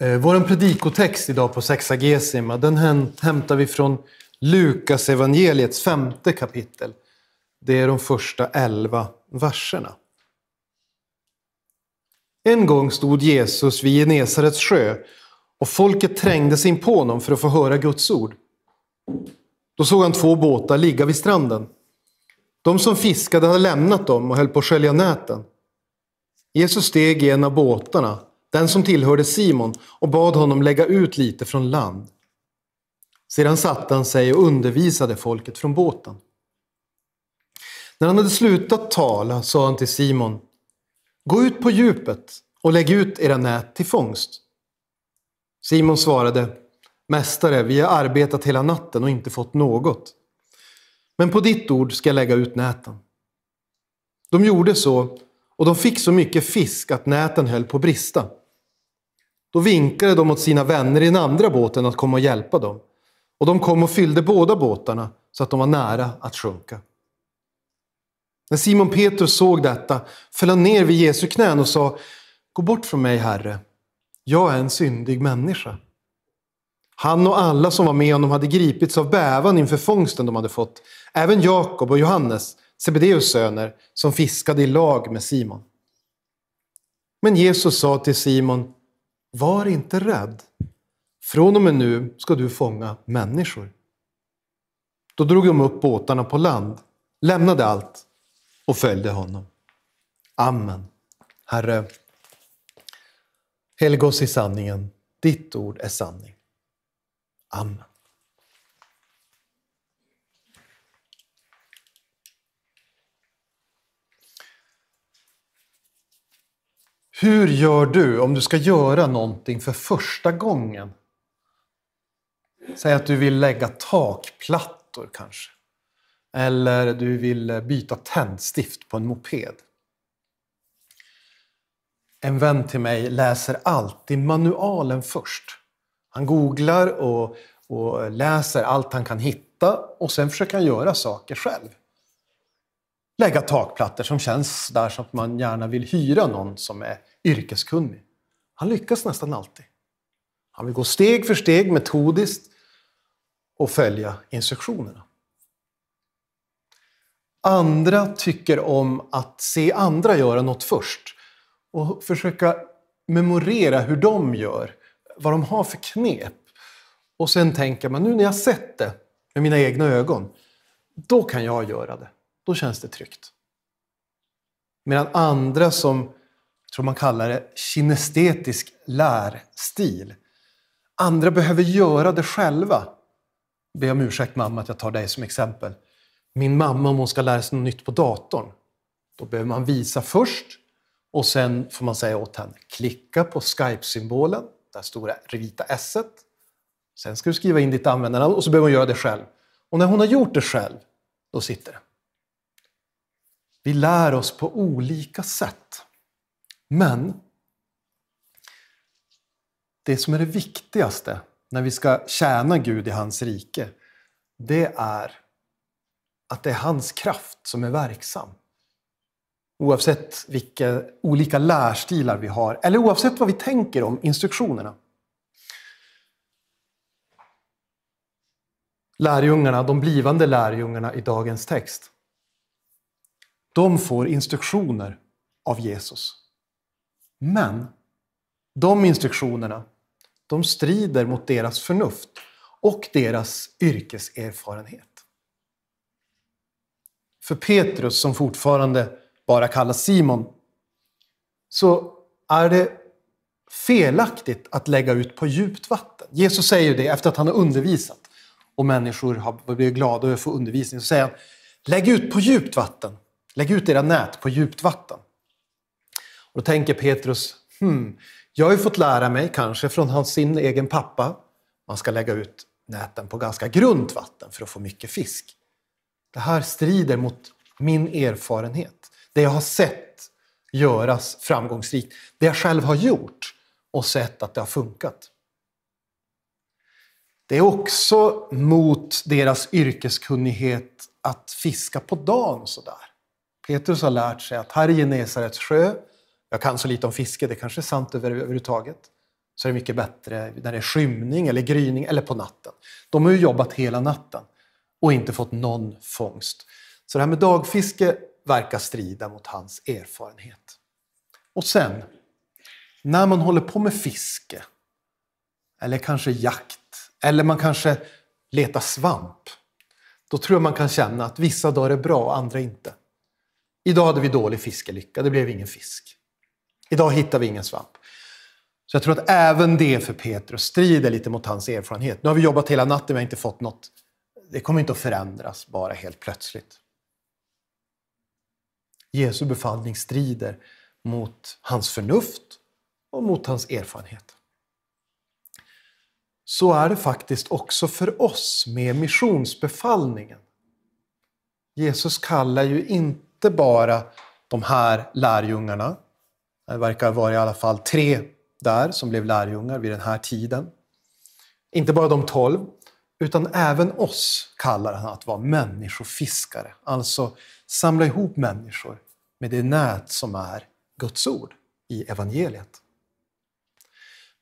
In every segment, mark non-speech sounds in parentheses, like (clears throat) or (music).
Eh, Vår predikotext idag på Sexagesima, den hämtar vi från Lukas evangeliets femte kapitel. Det är de första elva verserna. En gång stod Jesus vid Genesarets sjö och folket trängde sig in på honom för att få höra Guds ord. Då såg han två båtar ligga vid stranden. De som fiskade hade lämnat dem och höll på att skölja näten. Jesus steg i en av båtarna, den som tillhörde Simon, och bad honom lägga ut lite från land. Sedan satte han sig och undervisade folket från båten. När han hade slutat tala sa han till Simon, gå ut på djupet och lägg ut era nät till fångst. Simon svarade, Mästare, vi har arbetat hela natten och inte fått något. Men på ditt ord ska jag lägga ut näten. De gjorde så och de fick så mycket fisk att näten höll på att brista. Då vinkade de åt sina vänner i den andra båten att komma och hjälpa dem. Och de kom och fyllde båda båtarna så att de var nära att sjunka. När Simon Petrus såg detta föll han ner vid Jesu knän och sa Gå bort från mig, Herre. Jag är en syndig människa. Han och alla som var med honom hade gripits av bävan inför fångsten de hade fått. Även Jakob och Johannes, Sebedeus söner, som fiskade i lag med Simon. Men Jesus sa till Simon, var inte rädd. Från och med nu ska du fånga människor. Då drog de upp båtarna på land, lämnade allt och följde honom. Amen. Herre, helga oss i sanningen. Ditt ord är sanning. Amen. Hur gör du om du ska göra någonting för första gången? Säg att du vill lägga takplattor kanske. Eller du vill eh, byta tändstift på en moped. En vän till mig läser alltid manualen först. Han googlar och, och läser allt han kan hitta och sen försöker han göra saker själv. Lägga takplattor som känns där som att man gärna vill hyra någon som är yrkeskunnig. Han lyckas nästan alltid. Han vill gå steg för steg metodiskt och följa instruktionerna. Andra tycker om att se andra göra något först och försöka memorera hur de gör, vad de har för knep. Och sen tänker man, nu när jag sett det med mina egna ögon, då kan jag göra det. Då känns det tryggt. Medan andra som, tror man kallar det, kinestetisk lärstil. Andra behöver göra det själva. Be om ursäkt mamma att jag tar dig som exempel. Min mamma om hon ska lära sig något nytt på datorn. Då behöver man visa först och sen får man säga åt henne, klicka på Skype-symbolen, det stora vita s -et. Sen ska du skriva in ditt användarnamn och så behöver hon göra det själv. Och när hon har gjort det själv, då sitter det. Vi lär oss på olika sätt. Men det som är det viktigaste när vi ska tjäna Gud i hans rike, det är att det är hans kraft som är verksam. Oavsett vilka olika lärstilar vi har, eller oavsett vad vi tänker om instruktionerna. Lärjungarna, de blivande lärjungarna i dagens text, de får instruktioner av Jesus. Men de instruktionerna, de strider mot deras förnuft och deras yrkeserfarenhet. För Petrus, som fortfarande bara kallas Simon, så är det felaktigt att lägga ut på djupt vatten. Jesus säger det efter att han har undervisat och människor har blivit glada över att få undervisning. Så säger han, lägg ut på djupt vatten. Lägg ut era nät på djupt vatten. Och då tänker Petrus, hmm, jag har ju fått lära mig, kanske från hans, sin egen pappa, man ska lägga ut näten på ganska grunt vatten för att få mycket fisk. Det här strider mot min erfarenhet. Det jag har sett göras framgångsrikt. Det jag själv har gjort och sett att det har funkat. Det är också mot deras yrkeskunnighet att fiska på dagen sådär. Petrus har lärt sig att här i Genesarets sjö, jag kan så lite om fiske, det kanske är sant överhuvudtaget, så är det mycket bättre när det är skymning eller gryning eller på natten. De har ju jobbat hela natten och inte fått någon fångst. Så det här med dagfiske verkar strida mot hans erfarenhet. Och sen, när man håller på med fiske, eller kanske jakt, eller man kanske letar svamp, då tror jag man kan känna att vissa dagar är bra och andra inte. Idag hade vi dålig fiskelycka, det blev ingen fisk. Idag hittar vi ingen svamp. Så jag tror att även det för Petrus strider lite mot hans erfarenhet. Nu har vi jobbat hela natten, vi har inte fått något. Det kommer inte att förändras bara helt plötsligt. Jesu befallning strider mot hans förnuft och mot hans erfarenhet. Så är det faktiskt också för oss med missionsbefallningen. Jesus kallar ju inte bara de här lärjungarna, det verkar vara i alla fall tre där som blev lärjungar vid den här tiden. Inte bara de tolv, utan även oss kallar han att vara människofiskare. Alltså samla ihop människor med det nät som är Guds ord i evangeliet.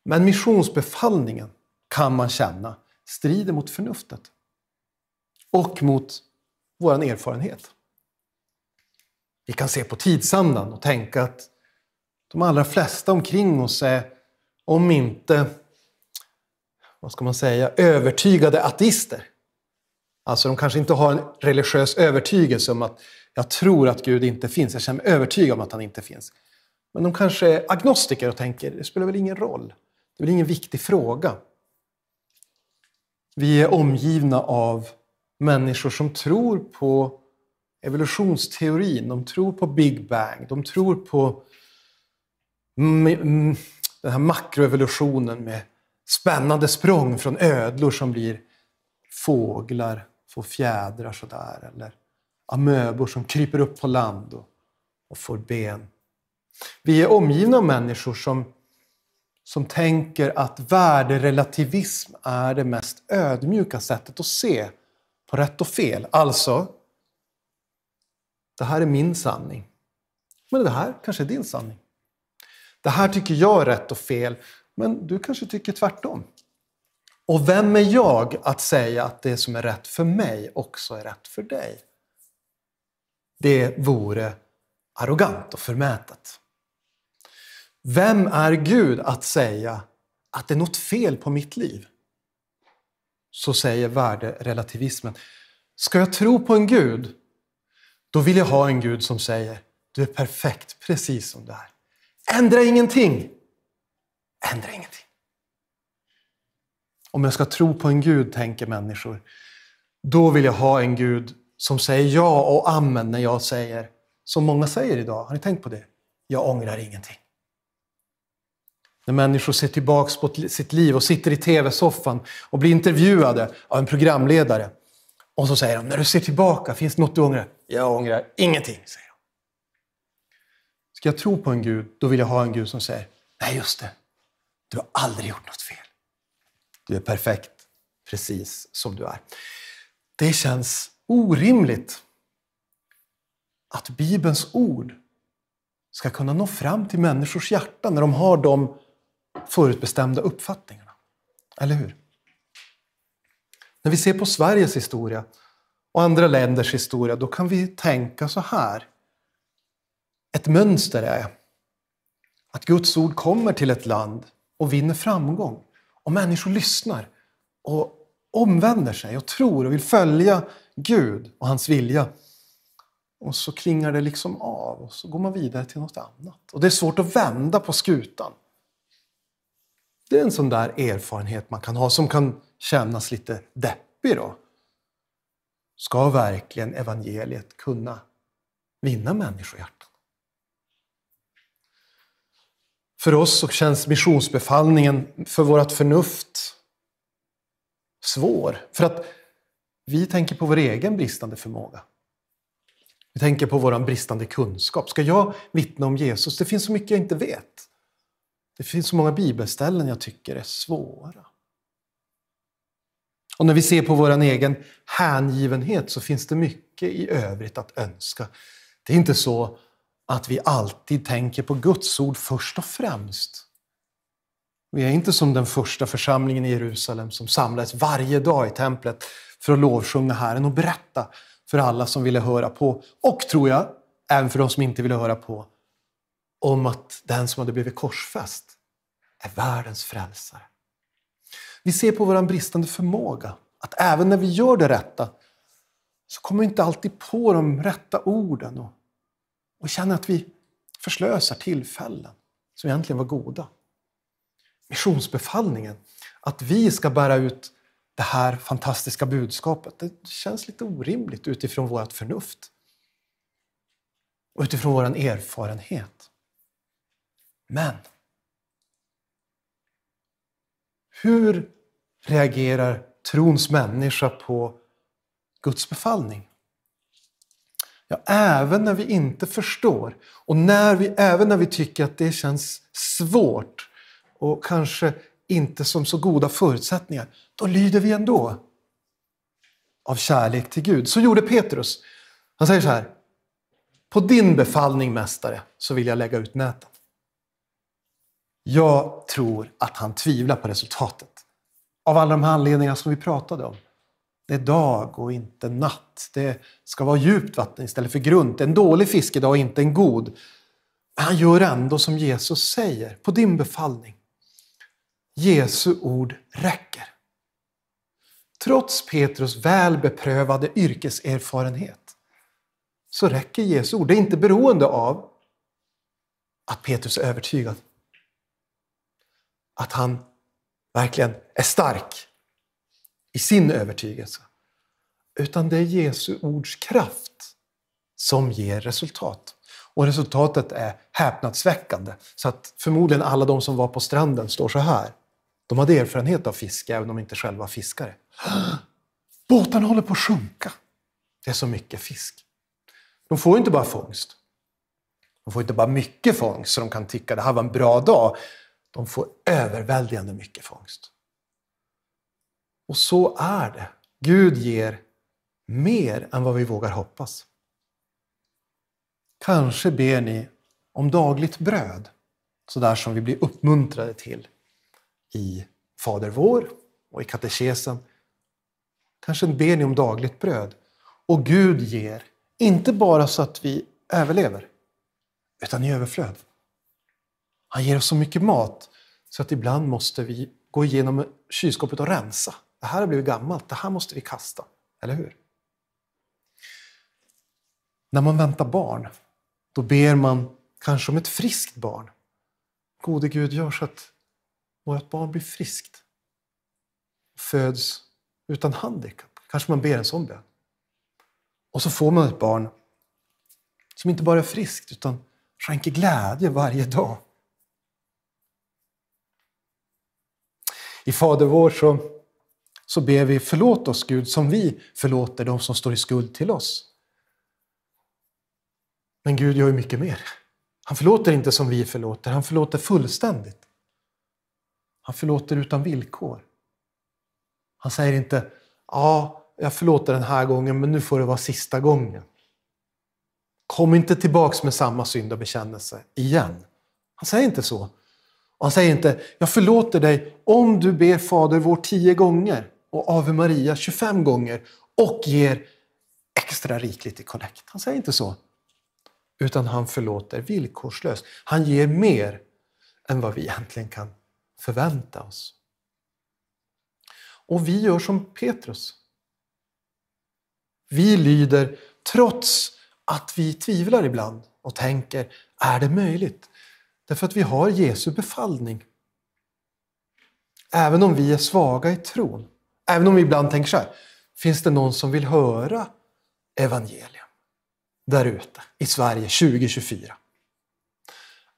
Men missionsbefallningen kan man känna strider mot förnuftet och mot vår erfarenhet. Vi kan se på tidsandan och tänka att de allra flesta omkring oss är, om inte, vad ska man säga, övertygade ateister. Alltså de kanske inte har en religiös övertygelse om att jag tror att Gud inte finns, jag känner mig övertygad om att han inte finns. Men de kanske är agnostiker och tänker, det spelar väl ingen roll. Det är väl ingen viktig fråga. Vi är omgivna av människor som tror på evolutionsteorin, de tror på Big Bang, de tror på Mm, mm, den här makroevolutionen med spännande språng från ödlor som blir fåglar, får fjädrar sådär. Eller amöbor som kryper upp på land och, och får ben. Vi är omgivna av människor som, som tänker att värderelativism är det mest ödmjuka sättet att se på rätt och fel. Alltså, det här är min sanning. Men det här kanske är din sanning. Det här tycker jag är rätt och fel, men du kanske tycker tvärtom. Och vem är jag att säga att det som är rätt för mig också är rätt för dig? Det vore arrogant och förmätet. Vem är Gud att säga att det är något fel på mitt liv? Så säger värderelativismen. Ska jag tro på en Gud, då vill jag ha en Gud som säger du är perfekt precis som du är. Ändra ingenting. Ändra ingenting. Om jag ska tro på en Gud, tänker människor, då vill jag ha en Gud som säger ja och amen när jag säger, som många säger idag. Har ni tänkt på det? Jag ångrar ingenting. När människor ser tillbaks på sitt liv och sitter i tv-soffan och blir intervjuade av en programledare. Och så säger de, när du ser tillbaka, finns det något du ångrar? Jag ångrar ingenting, säger de. Ska jag tro på en Gud, då vill jag ha en Gud som säger, nej just det, du har aldrig gjort något fel. Du är perfekt, precis som du är. Det känns orimligt att Bibelns ord ska kunna nå fram till människors hjärtan när de har de förutbestämda uppfattningarna. Eller hur? När vi ser på Sveriges historia och andra länders historia, då kan vi tänka så här. Ett mönster är att Guds ord kommer till ett land och vinner framgång. Och människor lyssnar och omvänder sig och tror och vill följa Gud och hans vilja. Och så klingar det liksom av och så går man vidare till något annat. Och det är svårt att vända på skutan. Det är en sån där erfarenhet man kan ha som kan kännas lite deppig då. Ska verkligen evangeliet kunna vinna människohjärtan? För oss så känns missionsbefallningen för vårt förnuft svår. För att vi tänker på vår egen bristande förmåga. Vi tänker på vår bristande kunskap. Ska jag vittna om Jesus? Det finns så mycket jag inte vet. Det finns så många bibelställen jag tycker är svåra. Och när vi ser på vår egen hängivenhet så finns det mycket i övrigt att önska. Det är inte så att vi alltid tänker på Guds ord först och främst. Vi är inte som den första församlingen i Jerusalem som samlades varje dag i templet för att lovsjunga Herren och berätta för alla som ville höra på. Och, tror jag, även för de som inte ville höra på, om att den som hade blivit korsfäst är världens frälsare. Vi ser på vår bristande förmåga att även när vi gör det rätta så kommer vi inte alltid på de rätta orden och, och känner att vi förslösar tillfällen som egentligen var goda. Missionsbefallningen, att vi ska bära ut det här fantastiska budskapet, det känns lite orimligt utifrån vårt förnuft och utifrån vår erfarenhet. Men hur reagerar trons människa på Guds befallning? Ja, även när vi inte förstår och när vi, även när vi tycker att det känns svårt och kanske inte som så goda förutsättningar, då lyder vi ändå. Av kärlek till Gud. Så gjorde Petrus. Han säger så här. På din befallning, mästare, så vill jag lägga ut näten. Jag tror att han tvivlar på resultatet. Av alla de här anledningarna som vi pratade om. Det är dag och inte natt. Det ska vara djupt vatten istället för grunt. En dålig fiskedag och inte en god. Men han gör ändå som Jesus säger, på din befallning. Jesu ord räcker. Trots Petrus väl beprövade yrkeserfarenhet så räcker Jesu ord. Det är inte beroende av att Petrus är övertygad. Att han verkligen är stark i sin övertygelse. Utan det är Jesu ords kraft som ger resultat. Och resultatet är häpnadsväckande. Så att förmodligen alla de som var på stranden står så här. De hade erfarenhet av fiske, även om de inte själva var fiskare. (gasps) Båtarna håller på att sjunka. Det är så mycket fisk. De får inte bara fångst. De får inte bara mycket fångst så de kan tycka det här var en bra dag. De får överväldigande mycket fångst. Och så är det. Gud ger mer än vad vi vågar hoppas. Kanske ber ni om dagligt bröd, sådär som vi blir uppmuntrade till i Fader vår och i katekesen. Kanske ber ni om dagligt bröd. Och Gud ger, inte bara så att vi överlever, utan i överflöd. Han ger oss så mycket mat så att ibland måste vi gå igenom kylskåpet och rensa. Det här har blivit gammalt, det här måste vi kasta. Eller hur? När man väntar barn, då ber man kanske om ett friskt barn. Gode Gud, gör så att vårt barn blir friskt. Föds utan handikapp. Kanske man ber en sån bön. Och så får man ett barn som inte bara är friskt utan skänker glädje varje dag. I Fader vår så, så ber vi förlåt oss Gud som vi förlåter de som står i skuld till oss. Men Gud gör ju mycket mer. Han förlåter inte som vi förlåter, han förlåter fullständigt. Han förlåter utan villkor. Han säger inte ja, jag förlåter den här gången men nu får det vara sista gången. Kom inte tillbaks med samma synd och bekännelse igen. Han säger inte så. Och han säger inte jag förlåter dig om du ber Fader vår tio gånger och Ave Maria 25 gånger och ger extra rikligt i kollekt. Han säger inte så. Utan han förlåter villkorslöst. Han ger mer än vad vi egentligen kan förvänta oss. Och vi gör som Petrus. Vi lyder trots att vi tvivlar ibland och tänker, är det möjligt? Därför att vi har Jesu befallning. Även om vi är svaga i tron. Även om vi ibland tänker så här, finns det någon som vill höra evangelium? Där ute i Sverige 2024.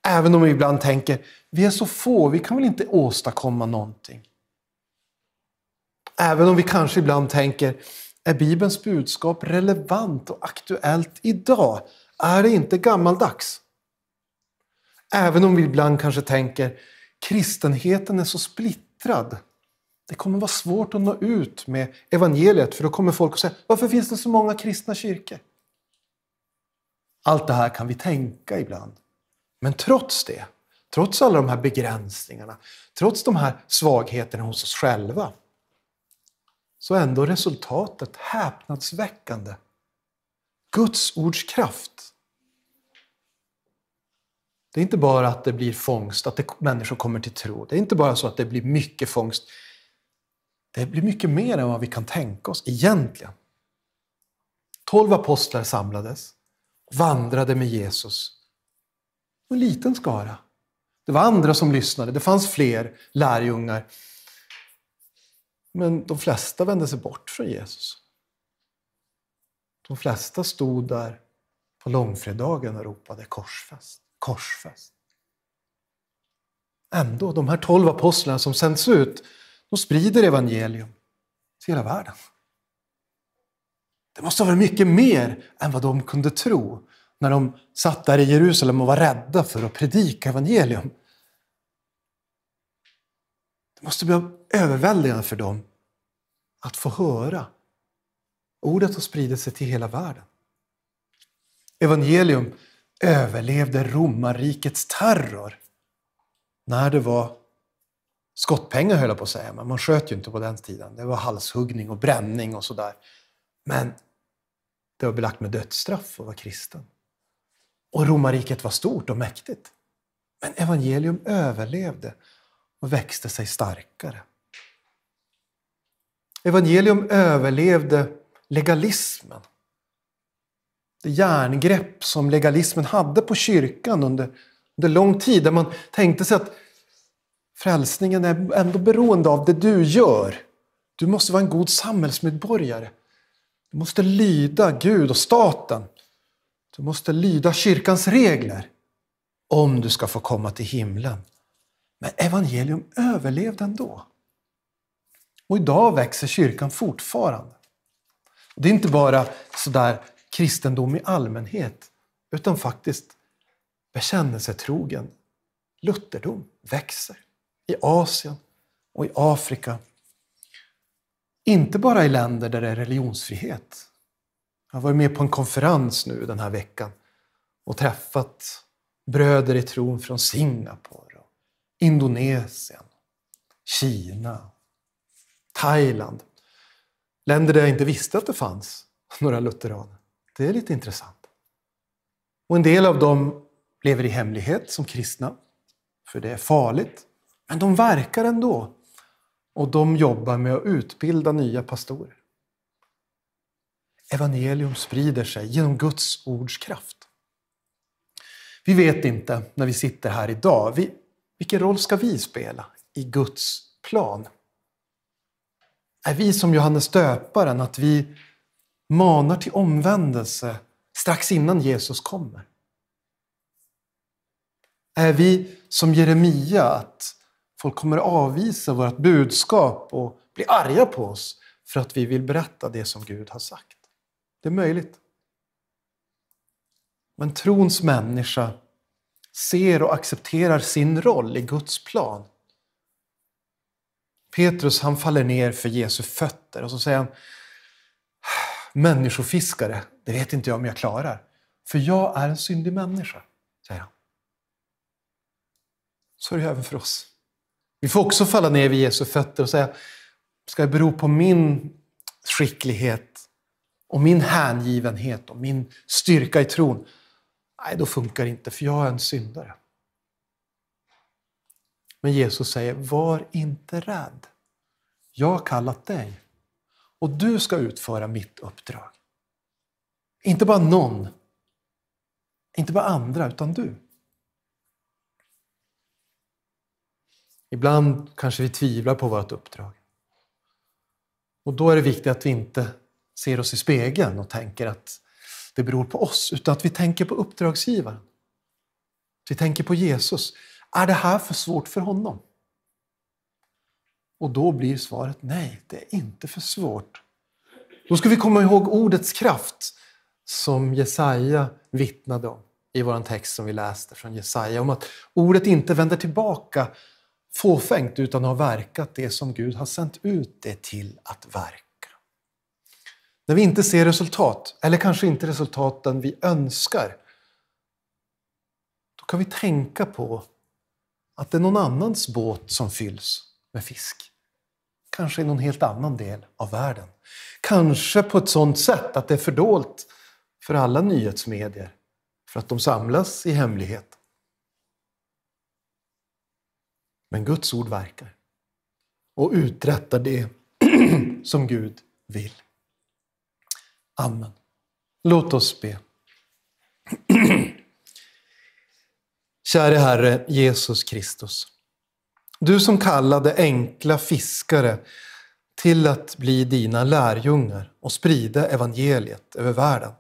Även om vi ibland tänker, vi är så få, vi kan väl inte åstadkomma någonting. Även om vi kanske ibland tänker, är Bibelns budskap relevant och aktuellt idag? Är det inte gammaldags? Även om vi ibland kanske tänker, kristenheten är så splittrad. Det kommer vara svårt att nå ut med evangeliet för då kommer folk att säga, varför finns det så många kristna kyrkor? Allt det här kan vi tänka ibland. Men trots det trots alla de här begränsningarna, trots de här svagheterna hos oss själva, så är ändå resultatet häpnadsväckande. Guds ords kraft. Det är inte bara att det blir fångst, att det, människor kommer till tro. Det är inte bara så att det blir mycket fångst. Det blir mycket mer än vad vi kan tänka oss egentligen. Tolv apostlar samlades, vandrade med Jesus. En liten skara. Det var andra som lyssnade, det fanns fler lärjungar. Men de flesta vände sig bort från Jesus. De flesta stod där på långfredagen och ropade korsfäst, korsfäst. Ändå, de här tolv apostlarna som sänds ut, de sprider evangelium till hela världen. Det måste ha varit mycket mer än vad de kunde tro när de satt där i Jerusalem och var rädda för att predika evangelium. Det måste bli överväldigande för dem att få höra. Ordet har spridit sig till hela världen. Evangelium överlevde romarrikets terror när det var skottpengar höll jag på att säga, men man sköt ju inte på den tiden. Det var halshuggning och bränning och sådär. Men det var belagt med dödsstraff att vara kristen. Och romarriket var stort och mäktigt. Men evangelium överlevde och växte sig starkare. Evangelium överlevde legalismen. Det järngrepp som legalismen hade på kyrkan under, under lång tid. Där man tänkte sig att frälsningen är ändå beroende av det du gör. Du måste vara en god samhällsmedborgare. Du måste lyda Gud och staten. Du måste lyda kyrkans regler om du ska få komma till himlen. Men evangelium överlevde ändå. Och idag växer kyrkan fortfarande. Det är inte bara sådär kristendom i allmänhet, utan faktiskt bekännelsetrogen lutherdom växer i Asien och i Afrika. Inte bara i länder där det är religionsfrihet. Jag har varit med på en konferens nu den här veckan och träffat bröder i tron från Singapore, Indonesien, Kina, Thailand. Länder där jag inte visste att det fanns några lutheraner. Det är lite intressant. Och en del av dem lever i hemlighet som kristna, för det är farligt. Men de verkar ändå. Och de jobbar med att utbilda nya pastorer. Evangelium sprider sig genom Guds ords kraft. Vi vet inte när vi sitter här idag, vi, vilken roll ska vi spela i Guds plan? Är vi som Johannes döparen, att vi manar till omvändelse strax innan Jesus kommer? Är vi som Jeremia, att folk kommer att avvisa vårt budskap och bli arga på oss för att vi vill berätta det som Gud har sagt? Det är möjligt. Men trons människa ser och accepterar sin roll i Guds plan. Petrus han faller ner för Jesu fötter och så säger han Människofiskare, det vet inte jag om jag klarar. För jag är en syndig människa, säger han. Så är det även för oss. Vi får också falla ner vid Jesu fötter och säga, ska det bero på min skicklighet och min hängivenhet och min styrka i tron? Nej, då funkar det inte, för jag är en syndare. Men Jesus säger, var inte rädd. Jag har kallat dig och du ska utföra mitt uppdrag. Inte bara någon, inte bara andra, utan du. Ibland kanske vi tvivlar på vårt uppdrag. Och då är det viktigt att vi inte ser oss i spegeln och tänker att det beror på oss, utan att vi tänker på uppdragsgivaren. Vi tänker på Jesus. Är det här för svårt för honom? Och då blir svaret nej, det är inte för svårt. Då ska vi komma ihåg ordets kraft som Jesaja vittnade om i vår text som vi läste från Jesaja. Om att ordet inte vänder tillbaka fåfängt utan har verkat det som Gud har sänt ut det till att verka. När vi inte ser resultat, eller kanske inte resultaten vi önskar, då kan vi tänka på att det är någon annans båt som fylls med fisk. Kanske i någon helt annan del av världen. Kanske på ett sådant sätt att det är fördolt för alla nyhetsmedier för att de samlas i hemlighet. Men Guds ord verkar och uträttar det (clears throat) som Gud vill. Amen. Låt oss be. (clears throat) Käre Herre Jesus Kristus. Du som kallade enkla fiskare till att bli dina lärjungar och sprida evangeliet över världen.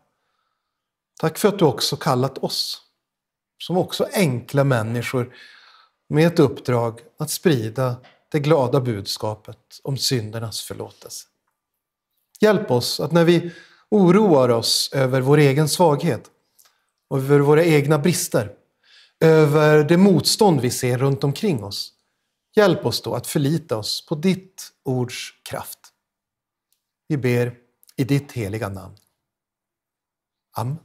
Tack för att du också kallat oss, som också enkla människor med ett uppdrag att sprida det glada budskapet om syndernas förlåtelse. Hjälp oss att när vi oroar oss över vår egen svaghet över våra egna brister, över det motstånd vi ser runt omkring oss, hjälp oss då att förlita oss på ditt ords kraft. Vi ber i ditt heliga namn. Amen.